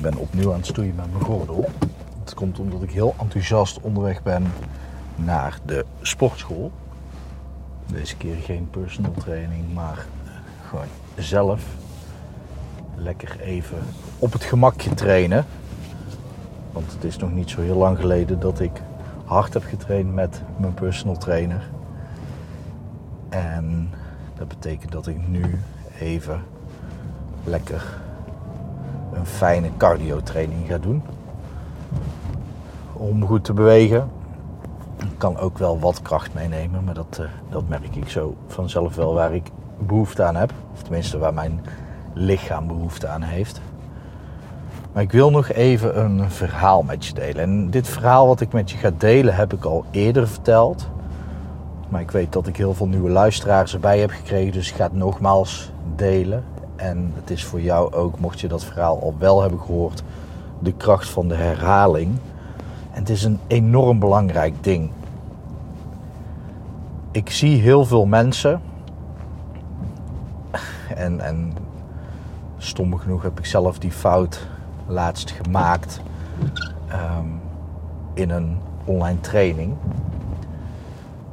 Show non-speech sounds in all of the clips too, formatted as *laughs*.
Ik ben opnieuw aan het stoeien met mijn gordel. Het komt omdat ik heel enthousiast onderweg ben naar de sportschool. Deze keer geen personal training, maar gewoon zelf lekker even op het gemakje trainen. Want het is nog niet zo heel lang geleden dat ik hard heb getraind met mijn personal trainer. En dat betekent dat ik nu even lekker een fijne cardio training ga doen. Om goed te bewegen. Ik kan ook wel wat kracht meenemen, maar dat, uh, dat merk ik zo vanzelf wel waar ik behoefte aan heb. Of tenminste waar mijn lichaam behoefte aan heeft. Maar ik wil nog even een verhaal met je delen. En dit verhaal wat ik met je ga delen heb ik al eerder verteld. Maar ik weet dat ik heel veel nieuwe luisteraars erbij heb gekregen. Dus ik ga het nogmaals delen. En het is voor jou ook, mocht je dat verhaal al wel hebben gehoord, de kracht van de herhaling. En het is een enorm belangrijk ding. Ik zie heel veel mensen. En, en stom genoeg heb ik zelf die fout laatst gemaakt um, in een online training.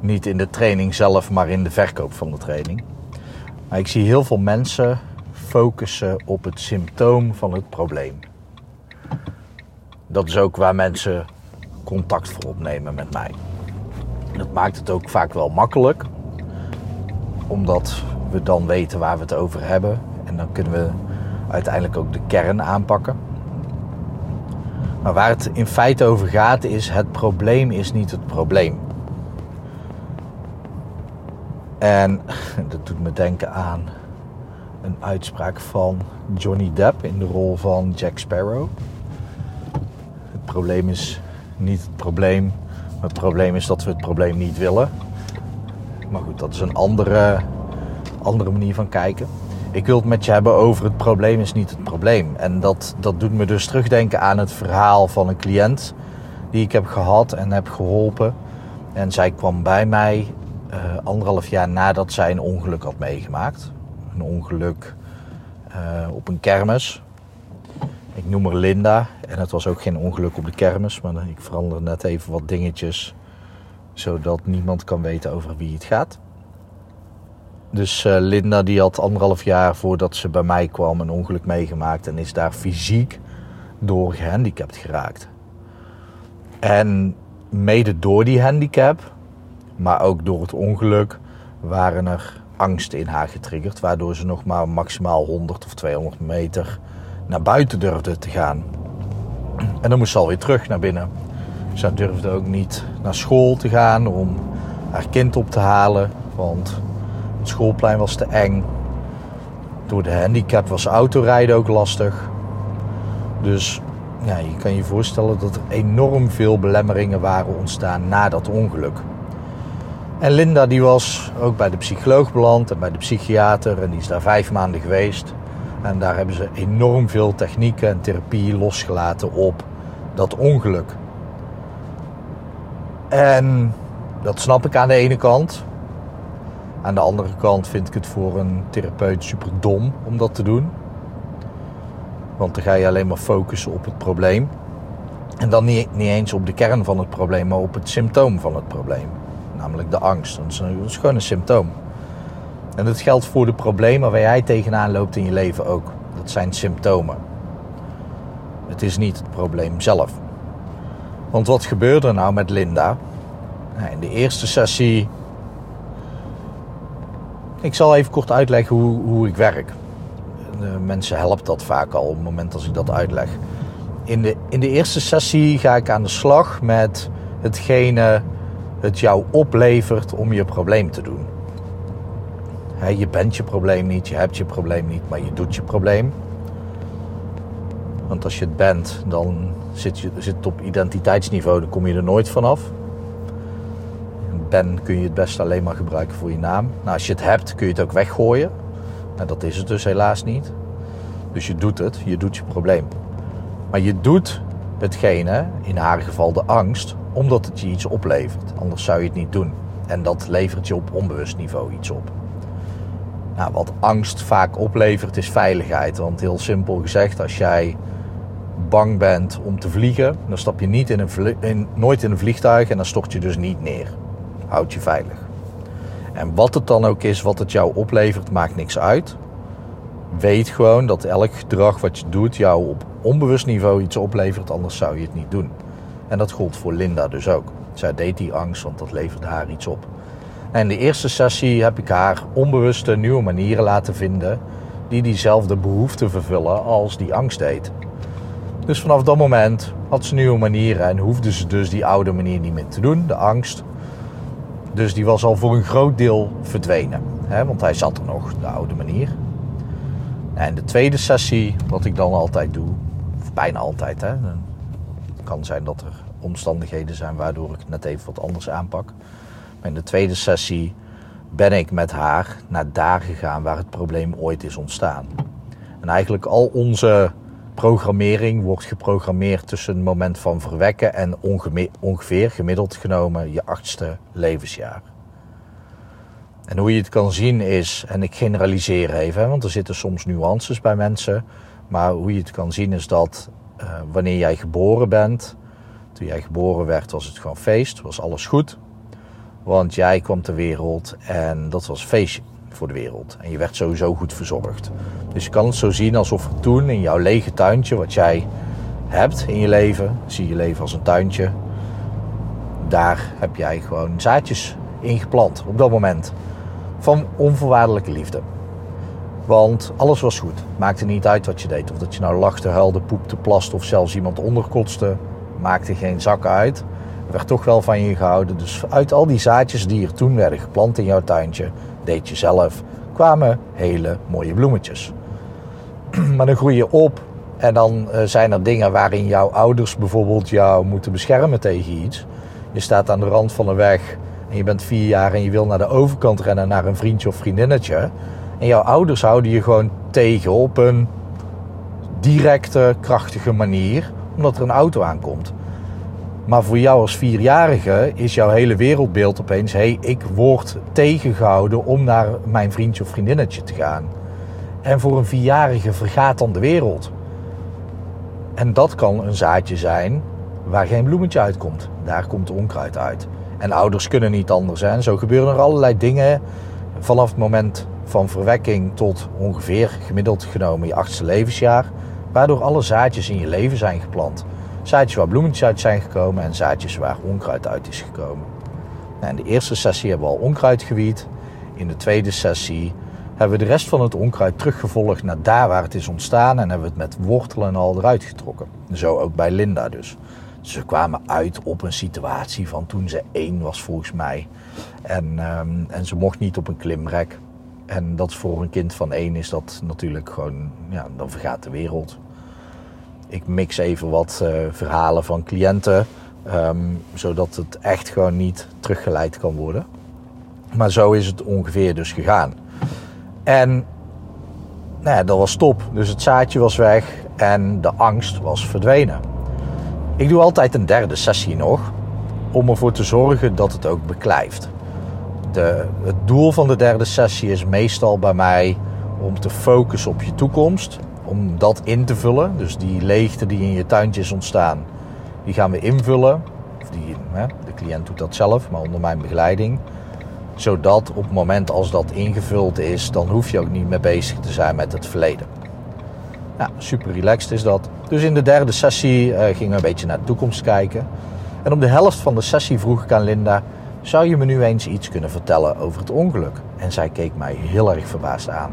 Niet in de training zelf, maar in de verkoop van de training. Maar ik zie heel veel mensen focussen op het symptoom van het probleem. Dat is ook waar mensen contact voor opnemen met mij. Dat maakt het ook vaak wel makkelijk, omdat we dan weten waar we het over hebben en dan kunnen we uiteindelijk ook de kern aanpakken. Maar waar het in feite over gaat is het probleem is niet het probleem. En *laughs* dat doet me denken aan een uitspraak van Johnny Depp in de rol van Jack Sparrow. Het probleem is niet het probleem, het probleem is dat we het probleem niet willen. Maar goed, dat is een andere, andere manier van kijken. Ik wil het met je hebben over het probleem is niet het probleem. En dat, dat doet me dus terugdenken aan het verhaal van een cliënt die ik heb gehad en heb geholpen. En zij kwam bij mij uh, anderhalf jaar nadat zij een ongeluk had meegemaakt. Een ongeluk uh, op een kermis. Ik noem haar Linda. En het was ook geen ongeluk op de kermis. Maar ik verander net even wat dingetjes. Zodat niemand kan weten over wie het gaat. Dus uh, Linda die had anderhalf jaar voordat ze bij mij kwam een ongeluk meegemaakt. En is daar fysiek door gehandicapt geraakt. En mede door die handicap maar ook door het ongeluk waren er angsten in haar getriggerd. Waardoor ze nog maar maximaal 100 of 200 meter naar buiten durfde te gaan. En dan moest ze alweer terug naar binnen. Ze durfde ook niet naar school te gaan om haar kind op te halen. Want het schoolplein was te eng. Door de handicap was autorijden ook lastig. Dus ja, je kan je voorstellen dat er enorm veel belemmeringen waren ontstaan na dat ongeluk. En Linda die was ook bij de psycholoog beland en bij de psychiater en die is daar vijf maanden geweest. En daar hebben ze enorm veel technieken en therapie losgelaten op dat ongeluk. En dat snap ik aan de ene kant. Aan de andere kant vind ik het voor een therapeut super dom om dat te doen. Want dan ga je alleen maar focussen op het probleem. En dan niet, niet eens op de kern van het probleem, maar op het symptoom van het probleem namelijk de angst. Dat is, een, gewoon een symptoom. En dat geldt voor de problemen waar jij tegenaan loopt in je leven ook. Dat zijn symptomen. Het is niet het probleem zelf. Want wat gebeurde er nou met Linda? In de eerste sessie. Ik zal even kort uitleggen hoe, hoe ik werk. Mensen helpt dat vaak al op het moment als ik dat uitleg. In de, in de eerste sessie ga ik aan de slag met hetgene het jou oplevert om je probleem te doen. je bent je probleem niet, je hebt je probleem niet, maar je doet je probleem. Want als je het bent, dan zit, je, zit het op identiteitsniveau, dan kom je er nooit vanaf. Ben kun je het best alleen maar gebruiken voor je naam. Nou, als je het hebt, kun je het ook weggooien. Nou, dat is het dus helaas niet. Dus je doet het, je doet je probleem. Maar je doet hetgene, in haar geval de angst, omdat het je iets oplevert. Anders zou je het niet doen. En dat levert je op onbewust niveau iets op. Nou, wat angst vaak oplevert is veiligheid. Want heel simpel gezegd, als jij bang bent om te vliegen, dan stap je niet in een in, nooit in een vliegtuig en dan stort je dus niet neer. Houd je veilig. En wat het dan ook is, wat het jou oplevert, maakt niks uit. Weet gewoon dat elk gedrag wat je doet jou op onbewust niveau iets oplevert, anders zou je het niet doen. En dat gold voor Linda dus ook. Zij deed die angst, want dat leverde haar iets op. En in de eerste sessie heb ik haar onbewuste nieuwe manieren laten vinden die diezelfde behoefte vervullen als die angst deed. Dus vanaf dat moment had ze nieuwe manieren en hoefde ze dus die oude manier niet meer te doen, de angst. Dus die was al voor een groot deel verdwenen. Hè, want hij zat er nog, de oude manier. En de tweede sessie, wat ik dan altijd doe, of bijna altijd, hè, kan zijn dat er omstandigheden zijn waardoor ik het net even wat anders aanpak. Maar in de tweede sessie ben ik met haar naar daar gegaan waar het probleem ooit is ontstaan. En eigenlijk al onze programmering wordt geprogrammeerd tussen het moment van verwekken en ongeveer gemiddeld genomen je achtste levensjaar. En hoe je het kan zien is, en ik generaliseer even, want er zitten soms nuances bij mensen, maar hoe je het kan zien is dat uh, wanneer jij geboren bent, toen jij geboren werd was het gewoon feest, was alles goed. Want jij kwam ter wereld en dat was feestje voor de wereld. En je werd sowieso goed verzorgd. Dus je kan het zo zien alsof toen in jouw lege tuintje, wat jij hebt in je leven, zie je leven als een tuintje, daar heb jij gewoon zaadjes ingeplant op dat moment. Van onvoorwaardelijke liefde. Want alles was goed. Maakte niet uit wat je deed. Of dat je nou lachte, huilde, poepte, plaste of zelfs iemand onderkotste. Maakte geen zak uit. Er werd toch wel van je gehouden. Dus uit al die zaadjes die er toen werden geplant in jouw tuintje, deed je zelf, kwamen hele mooie bloemetjes. *clears throat* maar dan groei je op en dan eh, zijn er dingen waarin jouw ouders bijvoorbeeld jou moeten beschermen tegen iets. Je staat aan de rand van een weg en je bent vier jaar en je wil naar de overkant rennen naar een vriendje of vriendinnetje. En jouw ouders houden je gewoon tegen op een directe, krachtige manier, omdat er een auto aankomt. Maar voor jou als vierjarige is jouw hele wereldbeeld opeens: hé, hey, ik word tegengehouden om naar mijn vriendje of vriendinnetje te gaan. En voor een vierjarige vergaat dan de wereld. En dat kan een zaadje zijn waar geen bloemetje uitkomt. Daar komt onkruid uit. En ouders kunnen niet anders. Hè? zo gebeuren er allerlei dingen vanaf het moment van verwekking tot ongeveer gemiddeld genomen je achtste levensjaar. Waardoor alle zaadjes in je leven zijn geplant. Zaadjes waar bloemetjes uit zijn gekomen en zaadjes waar onkruid uit is gekomen. Nou, in de eerste sessie hebben we al onkruid gewied. In de tweede sessie hebben we de rest van het onkruid teruggevolgd naar daar waar het is ontstaan en hebben we het met wortelen en al eruit getrokken. Zo ook bij Linda dus. Ze kwamen uit op een situatie van toen ze één was volgens mij. En, ehm, en ze mocht niet op een klimrek. En dat voor een kind van één is dat natuurlijk gewoon, ja, dan vergaat de wereld. Ik mix even wat uh, verhalen van cliënten, um, zodat het echt gewoon niet teruggeleid kan worden. Maar zo is het ongeveer dus gegaan. En nou dat was top. Dus het zaadje was weg en de angst was verdwenen. Ik doe altijd een derde sessie nog om ervoor te zorgen dat het ook beklijft. Het doel van de derde sessie is meestal bij mij om te focussen op je toekomst, om dat in te vullen. Dus die leegte die in je tuintje is ontstaan, die gaan we invullen. Hè, de cliënt doet dat zelf, maar onder mijn begeleiding. Zodat op het moment als dat ingevuld is, dan hoef je ook niet meer bezig te zijn met het verleden. Ja, super relaxed is dat. Dus in de derde sessie uh, gingen we een beetje naar de toekomst kijken. En op de helft van de sessie vroeg ik aan Linda: Zou je me nu eens iets kunnen vertellen over het ongeluk? En zij keek mij heel erg verbaasd aan.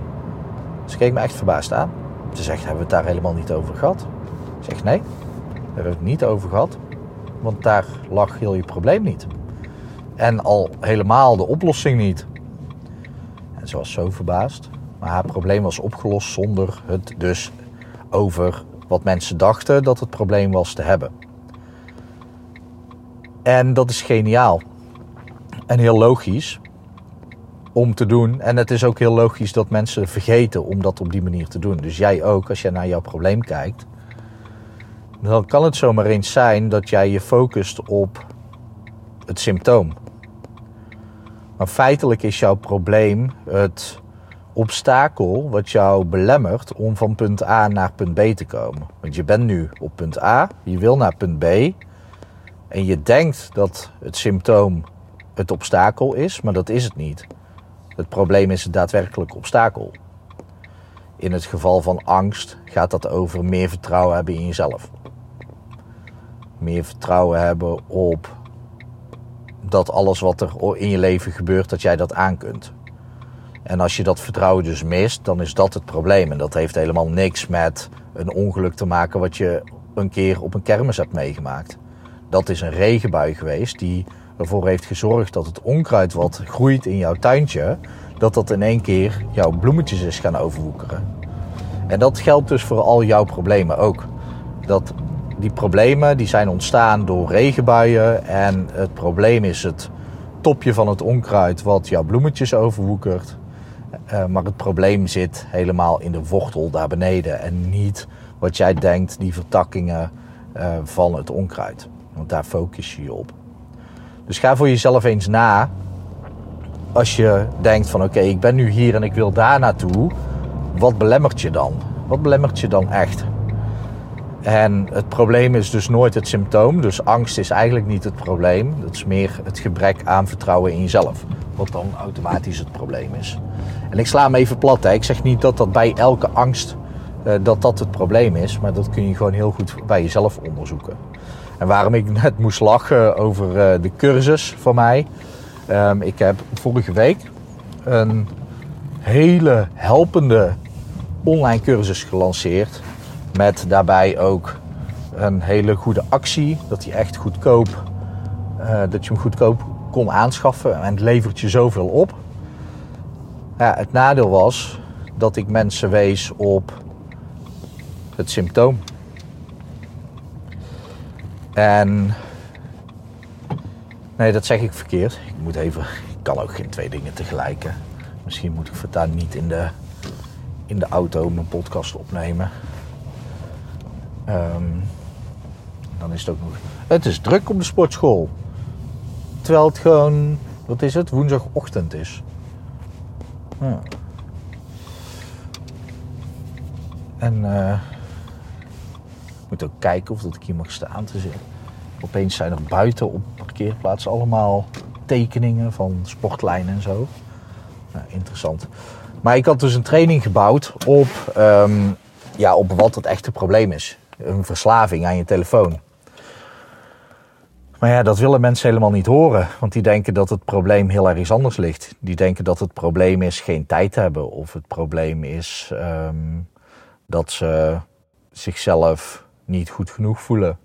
Ze keek me echt verbaasd aan. Ze zegt: Hebben we het daar helemaal niet over gehad? Ik zeg: Nee, daar hebben we het niet over gehad. Want daar lag heel je probleem niet. En al helemaal de oplossing niet. En ze was zo verbaasd. Maar haar probleem was opgelost zonder het dus over wat mensen dachten dat het probleem was te hebben. En dat is geniaal. En heel logisch om te doen. En het is ook heel logisch dat mensen vergeten om dat op die manier te doen. Dus jij ook, als jij naar jouw probleem kijkt, dan kan het zomaar eens zijn dat jij je focust op het symptoom. Maar feitelijk is jouw probleem het obstakel wat jou belemmert om van punt A naar punt B te komen. Want je bent nu op punt A, je wil naar punt B en je denkt dat het symptoom het obstakel is, maar dat is het niet. Het probleem is het daadwerkelijk obstakel. In het geval van angst gaat dat over meer vertrouwen hebben in jezelf. Meer vertrouwen hebben op dat alles wat er in je leven gebeurt, dat jij dat aan kunt. En als je dat vertrouwen dus mist, dan is dat het probleem. En dat heeft helemaal niks met een ongeluk te maken wat je een keer op een kermis hebt meegemaakt. Dat is een regenbui geweest die ervoor heeft gezorgd dat het onkruid wat groeit in jouw tuintje, dat dat in één keer jouw bloemetjes is gaan overwoekeren. En dat geldt dus voor al jouw problemen ook. Dat die problemen die zijn ontstaan door regenbuien en het probleem is het topje van het onkruid wat jouw bloemetjes overwoekert. Uh, maar het probleem zit helemaal in de wortel daar beneden en niet wat jij denkt, die vertakkingen uh, van het onkruid. Want daar focus je je op. Dus ga voor jezelf eens na. Als je denkt van oké, ik ben nu hier en ik wil daar naartoe. Wat belemmert je dan? Wat belemmert je dan echt? En het probleem is dus nooit het symptoom. Dus angst is eigenlijk niet het probleem. Dat is meer het gebrek aan vertrouwen in jezelf. Wat dan automatisch het probleem is. En ik sla hem even plat. Hè. Ik zeg niet dat dat bij elke angst uh, dat dat het probleem is. Maar dat kun je gewoon heel goed bij jezelf onderzoeken. En waarom ik *laughs* net moest lachen over uh, de cursus van mij. Um, ik heb vorige week een hele helpende online cursus gelanceerd. Met daarbij ook een hele goede actie. Dat die echt goedkoop, uh, dat je hem goedkoop kon aanschaffen. En het levert je zoveel op. Ja, het nadeel was dat ik mensen wees op het symptoom. En nee, dat zeg ik verkeerd. Ik moet even. Ik kan ook geen twee dingen tegelijk. Misschien moet ik voortaan niet in de, in de auto mijn podcast opnemen. Um, dan is het ook nog. Het is druk op de sportschool. Terwijl het gewoon. Wat is het? Woensdagochtend is. Ja. En. Uh, moet ook kijken of dat ik hier mag staan te zitten. Opeens zijn er buiten op parkeerplaatsen allemaal tekeningen van sportlijnen en zo. Nou, interessant. Maar ik had dus een training gebouwd op, um, ja, op wat het echte probleem is. Een verslaving aan je telefoon. Maar ja, dat willen mensen helemaal niet horen. Want die denken dat het probleem heel erg anders ligt. Die denken dat het probleem is geen tijd hebben. Of het probleem is um, dat ze zichzelf niet goed genoeg voelen.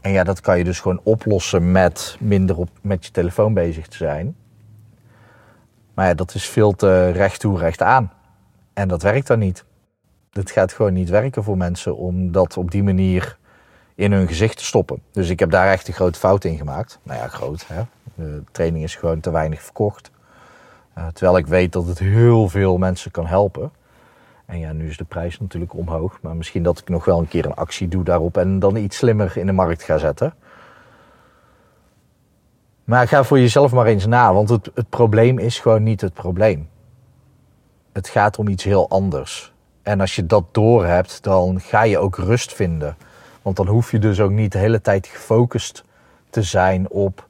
En ja, dat kan je dus gewoon oplossen met minder op, met je telefoon bezig te zijn. Maar ja, dat is veel te recht toe, recht aan. En dat werkt dan niet. Het gaat gewoon niet werken voor mensen om dat op die manier in hun gezicht te stoppen. Dus ik heb daar echt een grote fout in gemaakt. Nou ja, groot. Hè? De training is gewoon te weinig verkocht. Uh, terwijl ik weet dat het heel veel mensen kan helpen. En ja, nu is de prijs natuurlijk omhoog. Maar misschien dat ik nog wel een keer een actie doe daarop en dan iets slimmer in de markt ga zetten. Maar ga voor jezelf maar eens na, want het, het probleem is gewoon niet het probleem. Het gaat om iets heel anders. En als je dat doorhebt, dan ga je ook rust vinden. Want dan hoef je dus ook niet de hele tijd gefocust te zijn op,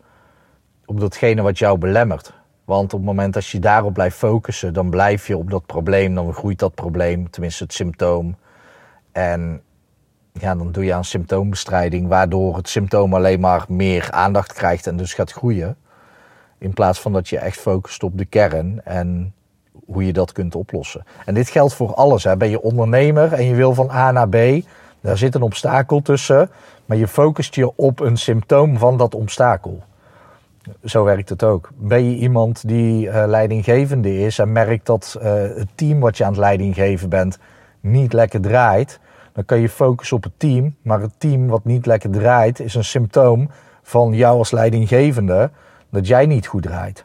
op datgene wat jou belemmert. Want op het moment dat je daarop blijft focussen, dan blijf je op dat probleem, dan groeit dat probleem, tenminste het symptoom. En ja, dan doe je aan symptoombestrijding, waardoor het symptoom alleen maar meer aandacht krijgt en dus gaat groeien. In plaats van dat je echt focust op de kern en hoe je dat kunt oplossen. En dit geldt voor alles. Hè. Ben je ondernemer en je wil van A naar B, daar zit een obstakel tussen, maar je focust je op een symptoom van dat obstakel. Zo werkt het ook. Ben je iemand die uh, leidinggevende is en merkt dat uh, het team wat je aan het leiding geven bent niet lekker draait, dan kan je focussen op het team. Maar het team wat niet lekker draait, is een symptoom van jou als leidinggevende dat jij niet goed draait.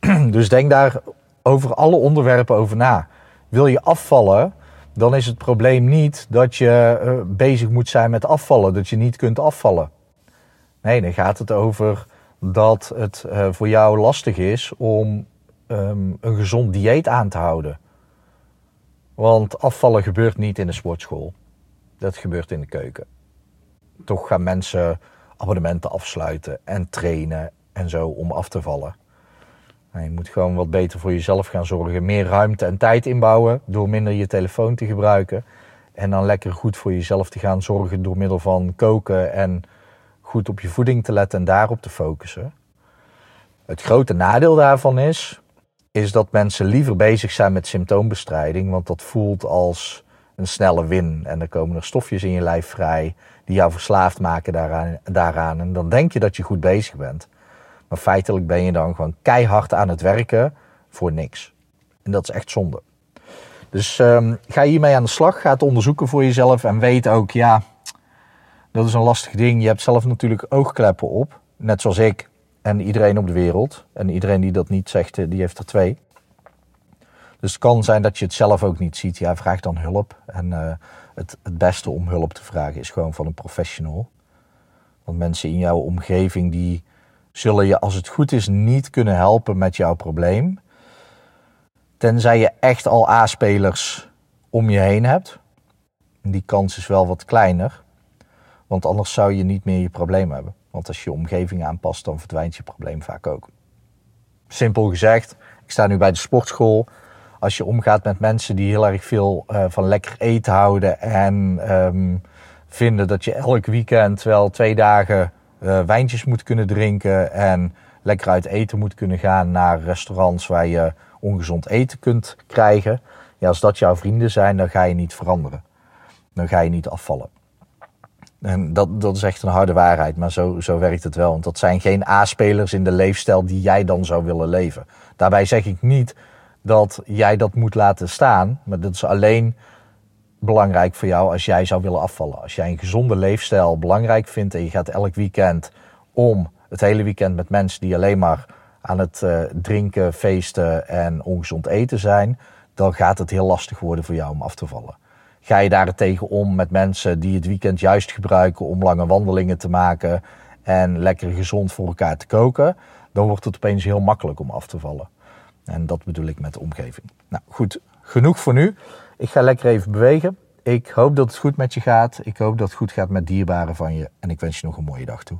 *clears throat* Dus denk daar over alle onderwerpen over na. Wil je afvallen, dan is het probleem niet dat je uh, bezig moet zijn met afvallen, dat je niet kunt afvallen. Nee, dan gaat het over dat het uh, voor jou lastig is om um, een gezond dieet aan te houden. Want afvallen gebeurt niet in de sportschool. Dat gebeurt in de keuken. Toch gaan mensen abonnementen afsluiten en trainen en zo om af te vallen. je moet gewoon wat beter voor jezelf gaan zorgen. Meer ruimte en tijd inbouwen door minder je telefoon te gebruiken. En dan lekker goed voor jezelf te gaan zorgen door middel van koken en goed op je voeding te letten en daarop te focussen. Het grote nadeel daarvan is, is dat mensen liever bezig zijn met symptoombestrijding, want dat voelt als een snelle win. En er komen er stofjes in je lijf vrij die jou verslaafd maken daaraan. En dan denk je dat je goed bezig bent. Maar feitelijk ben je dan gewoon keihard aan het werken voor niks. En dat is echt zonde. Dus um, ga hiermee aan de slag. Ga het onderzoeken voor jezelf. En weet ook, ja, dat is een lastig ding. Je hebt zelf natuurlijk oogkleppen op. Net zoals ik en iedereen op de wereld. En iedereen die dat niet zegt, eh, die heeft er twee. Dus het kan zijn dat je het zelf ook niet ziet. Ja, vraag dan hulp. En uh, het, het beste om hulp te vragen is gewoon van een professional. Want mensen in jouw omgeving die zullen je als het goed is niet kunnen helpen met jouw probleem. Tenzij je echt al A-spelers om je heen hebt. Die kans is wel wat kleiner. Want anders zou je niet meer je probleem hebben. Want als je je omgeving aanpast, dan verdwijnt je probleem vaak ook. Simpel gezegd, ik sta nu bij de sportschool. Als je omgaat met mensen die heel erg veel uh, van lekker eten houden en um, vinden dat je elk weekend wel twee dagen uh, wijntjes moet kunnen drinken en lekker uit eten moet kunnen gaan naar restaurants waar je ongezond eten kunt krijgen. Ja, als dat jouw vrienden zijn, dan ga je niet veranderen. Dan ga je niet afvallen. En dat, dat is echt een harde waarheid, maar zo, zo werkt het wel. Want dat zijn geen A-spelers in de leefstijl die jij dan zou willen leven. Daarbij zeg ik niet dat jij dat moet laten staan, maar dat is alleen belangrijk voor jou als jij zou willen afvallen. Als jij een gezonde leefstijl belangrijk vindt en je gaat elk weekend om het hele weekend met mensen die alleen maar aan het uh, drinken, feesten en ongezond eten zijn, dan gaat het heel lastig worden voor jou om af te vallen. Ga je daarentegen om met mensen die het weekend juist gebruiken om lange wandelingen te maken en lekker gezond voor elkaar te koken, dan wordt het opeens heel makkelijk om af te vallen. En dat bedoel ik met de omgeving. Nou goed, genoeg voor nu. Ik ga lekker even bewegen. Ik hoop dat het goed met je gaat. Ik hoop dat het goed gaat met dierbaren van je. En ik wens je nog een mooie dag toe.